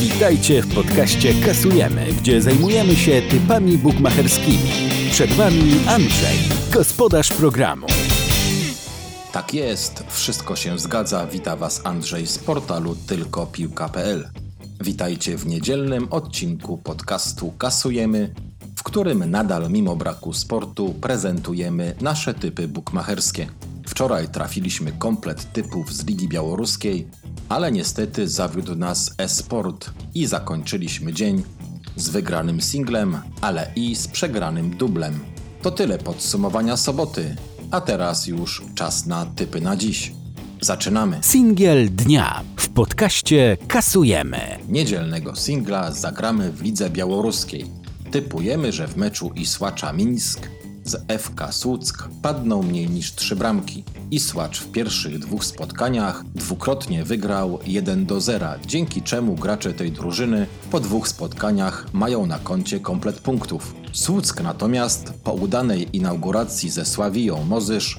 Witajcie w podcaście Kasujemy, gdzie zajmujemy się typami bukmacherskimi. Przed Wami Andrzej, gospodarz programu. Tak jest, wszystko się zgadza. Wita Was Andrzej z portalu tylkopiłka.pl. Witajcie w niedzielnym odcinku podcastu Kasujemy, w którym nadal mimo braku sportu prezentujemy nasze typy bukmacherskie. Wczoraj trafiliśmy komplet typów z Ligi Białoruskiej, ale niestety zawiódł nas e-sport i zakończyliśmy dzień z wygranym singlem, ale i z przegranym dublem. To tyle podsumowania soboty, a teraz już czas na typy na dziś. Zaczynamy. Singiel dnia w podcaście Kasujemy. Niedzielnego singla zagramy w Lidze Białoruskiej. Typujemy, że w meczu Isłacza Mińsk z FK Słuck padną mniej niż trzy bramki. Isłacz w pierwszych dwóch spotkaniach dwukrotnie wygrał 1 do 0, dzięki czemu gracze tej drużyny po dwóch spotkaniach mają na koncie komplet punktów. Słuck natomiast po udanej inauguracji ze Sławiją Mozysz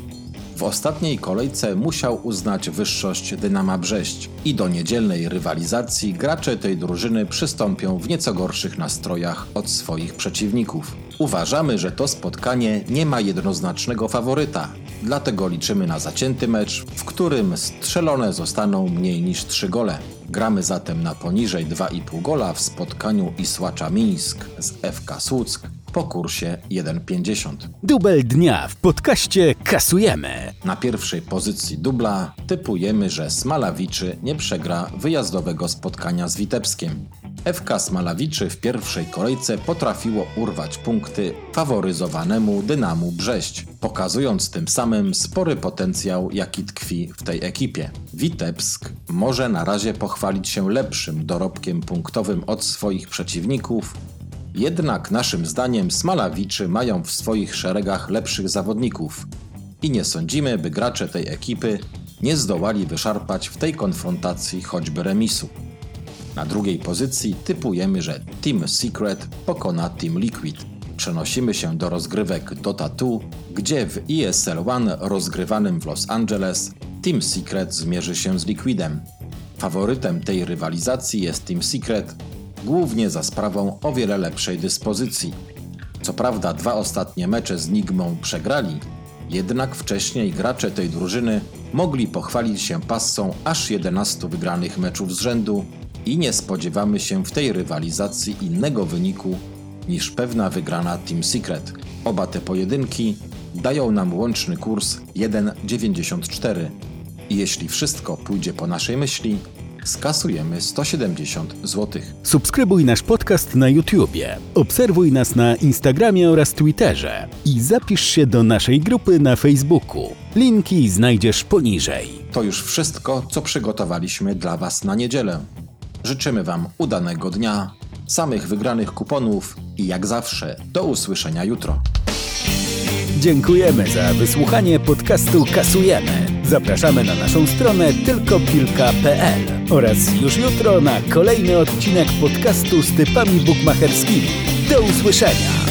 w ostatniej kolejce musiał uznać wyższość Dynama Brześć i do niedzielnej rywalizacji gracze tej drużyny przystąpią w nieco gorszych nastrojach od swoich przeciwników. Uważamy, że to spotkanie nie ma jednoznacznego faworyta, dlatego liczymy na zacięty mecz, w którym strzelone zostaną mniej niż 3 gole. Gramy zatem na poniżej 2,5 gola w spotkaniu Isłacza Mińsk z FK Słuck po kursie 1,50. Dubel dnia w podcaście Kasujemy. Na pierwszej pozycji dubla typujemy, że Smalawiczy nie przegra wyjazdowego spotkania z Witebskiem. FK Smalawiczy w pierwszej kolejce potrafiło urwać punkty faworyzowanemu Dynamu Brześć, pokazując tym samym spory potencjał, jaki tkwi w tej ekipie. Witebsk może na razie pochwalić się lepszym dorobkiem punktowym od swoich przeciwników, jednak naszym zdaniem Smalawiczy mają w swoich szeregach lepszych zawodników i nie sądzimy, by gracze tej ekipy nie zdołali wyszarpać w tej konfrontacji choćby remisu. Na drugiej pozycji typujemy, że Team Secret pokona Team Liquid. Przenosimy się do rozgrywek Dota 2, gdzie w ESL One rozgrywanym w Los Angeles Team Secret zmierzy się z Liquidem. Faworytem tej rywalizacji jest Team Secret, głównie za sprawą o wiele lepszej dyspozycji. Co prawda dwa ostatnie mecze z Nigmą przegrali, jednak wcześniej gracze tej drużyny mogli pochwalić się passą aż 11 wygranych meczów z rzędu i nie spodziewamy się w tej rywalizacji innego wyniku niż pewna wygrana Team Secret. Oba te pojedynki dają nam łączny kurs 1,94 i jeśli wszystko pójdzie po naszej myśli, skasujemy 170 zł. Subskrybuj nasz podcast na YouTubie, obserwuj nas na Instagramie oraz Twitterze i zapisz się do naszej grupy na Facebooku. Linki znajdziesz poniżej. To już wszystko, co przygotowaliśmy dla Was na niedzielę. Życzymy Wam udanego dnia, samych wygranych kuponów i jak zawsze do usłyszenia jutro. Dziękujemy za wysłuchanie podcastu Kasujemy. Zapraszamy na naszą stronę tylkopilka.pl oraz już jutro na kolejny odcinek podcastu z typami bukmacherskimi. Do usłyszenia!